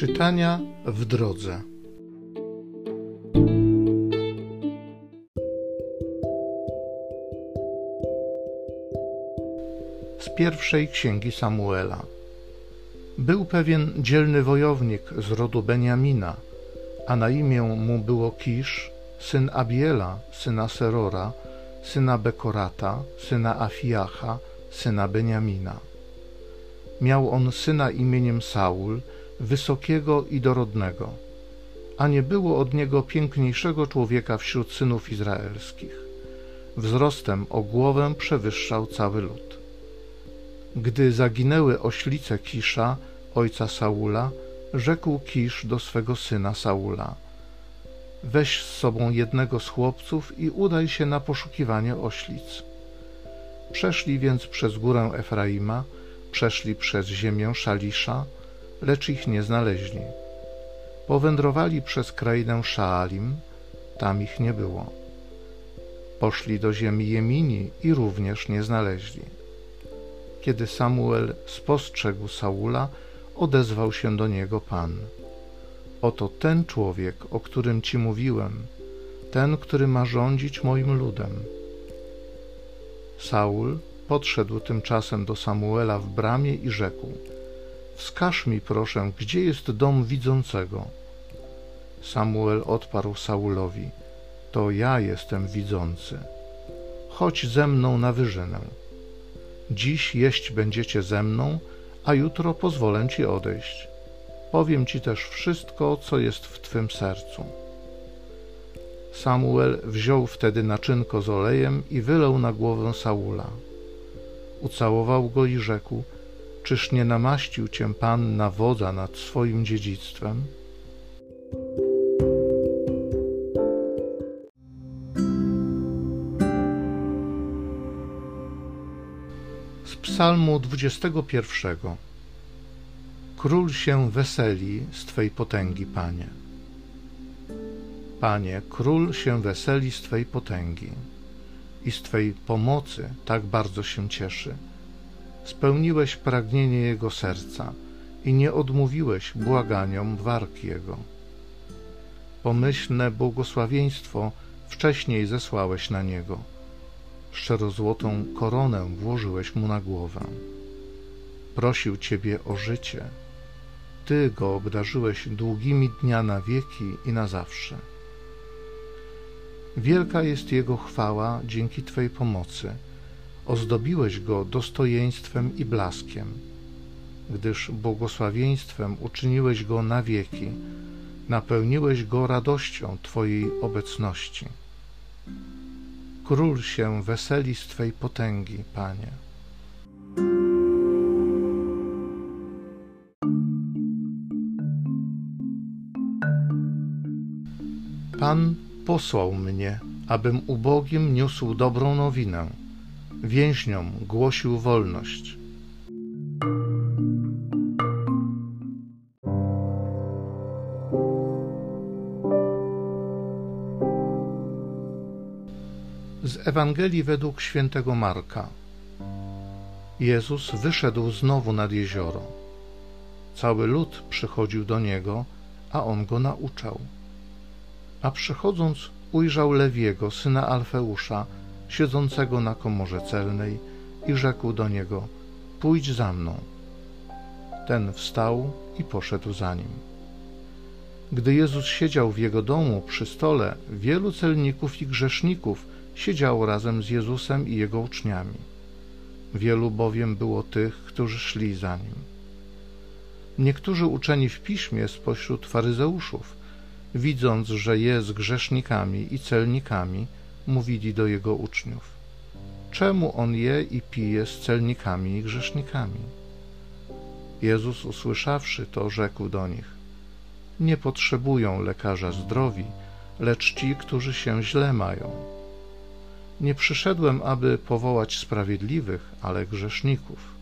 Czytania w drodze. Z pierwszej księgi Samuela. Był pewien dzielny wojownik z rodu Beniamina, a na imię mu było Kisz, syn Abiela, syna Serora, syna Bekorata, syna Afiacha, syna Beniamina. Miał on syna imieniem Saul, wysokiego i dorodnego, a nie było od niego piękniejszego człowieka wśród synów izraelskich. Wzrostem o głowę przewyższał cały lud. Gdy zaginęły oślice Kisza, ojca Saula, rzekł Kisz do swego syna Saula: Weź z sobą jednego z chłopców i udaj się na poszukiwanie oślic. Przeszli więc przez górę Efraima, przeszli przez ziemię Szalisza, lecz ich nie znaleźli. Powędrowali przez krainę Szaalim, tam ich nie było. Poszli do ziemi Jemini i również nie znaleźli. Kiedy Samuel spostrzegł Saula, odezwał się do niego Pan. Oto ten człowiek, o którym ci mówiłem, ten, który ma rządzić moim ludem. Saul podszedł tymczasem do Samuela w bramie i rzekł: Wskaż mi, proszę, gdzie jest dom widzącego. Samuel odparł Saulowi: To ja jestem widzący. Chodź ze mną na wyżynę. Dziś jeść będziecie ze mną, a jutro pozwolę ci odejść. Powiem ci też wszystko, co jest w twym sercu. Samuel wziął wtedy naczynko z olejem i wylał na głowę Saula. Ucałował go i rzekł: Czyż nie namaścił cię Pan na wodza nad swoim dziedzictwem? Z Psalmu 21. Król się weseli z Twej potęgi, Panie. Panie, król się weseli z Twej potęgi i z Twej pomocy tak bardzo się cieszy spełniłeś pragnienie jego serca i nie odmówiłeś błaganiom warg jego. Pomyślne błogosławieństwo wcześniej zesłałeś na niego. Szczerozłotą koronę włożyłeś mu na głowę. Prosił Ciebie o życie. Ty go obdarzyłeś długimi dnia na wieki i na zawsze. Wielka jest Jego chwała dzięki Twej pomocy – ozdobiłeś go dostojeństwem i blaskiem, gdyż błogosławieństwem uczyniłeś go na wieki, napełniłeś go radością Twojej obecności. Król się weseli z Twej potęgi, Panie. Pan posłał mnie, abym ubogim niósł dobrą nowinę więźniom głosił wolność. Z Ewangelii według świętego Marka. Jezus wyszedł znowu nad jezioro. Cały lud przychodził do niego, a on go nauczał. A przychodząc, ujrzał Lewiego, syna Alfeusza, siedzącego na komorze celnej i rzekł do niego: Pójdź za mną. Ten wstał i poszedł za nim. Gdy Jezus siedział w jego domu przy stole, wielu celników i grzeszników siedziało razem z Jezusem i jego uczniami. Wielu bowiem było tych, którzy szli za nim. Niektórzy uczeni w piśmie spośród faryzeuszów, widząc, że jest grzesznikami i celnikami, mówili do jego uczniów: Czemu on je i pije z celnikami i grzesznikami? Jezus, usłyszawszy to, rzekł do nich: Nie potrzebują lekarza zdrowi, lecz ci, którzy się źle mają. Nie przyszedłem, aby powołać sprawiedliwych, ale grzeszników.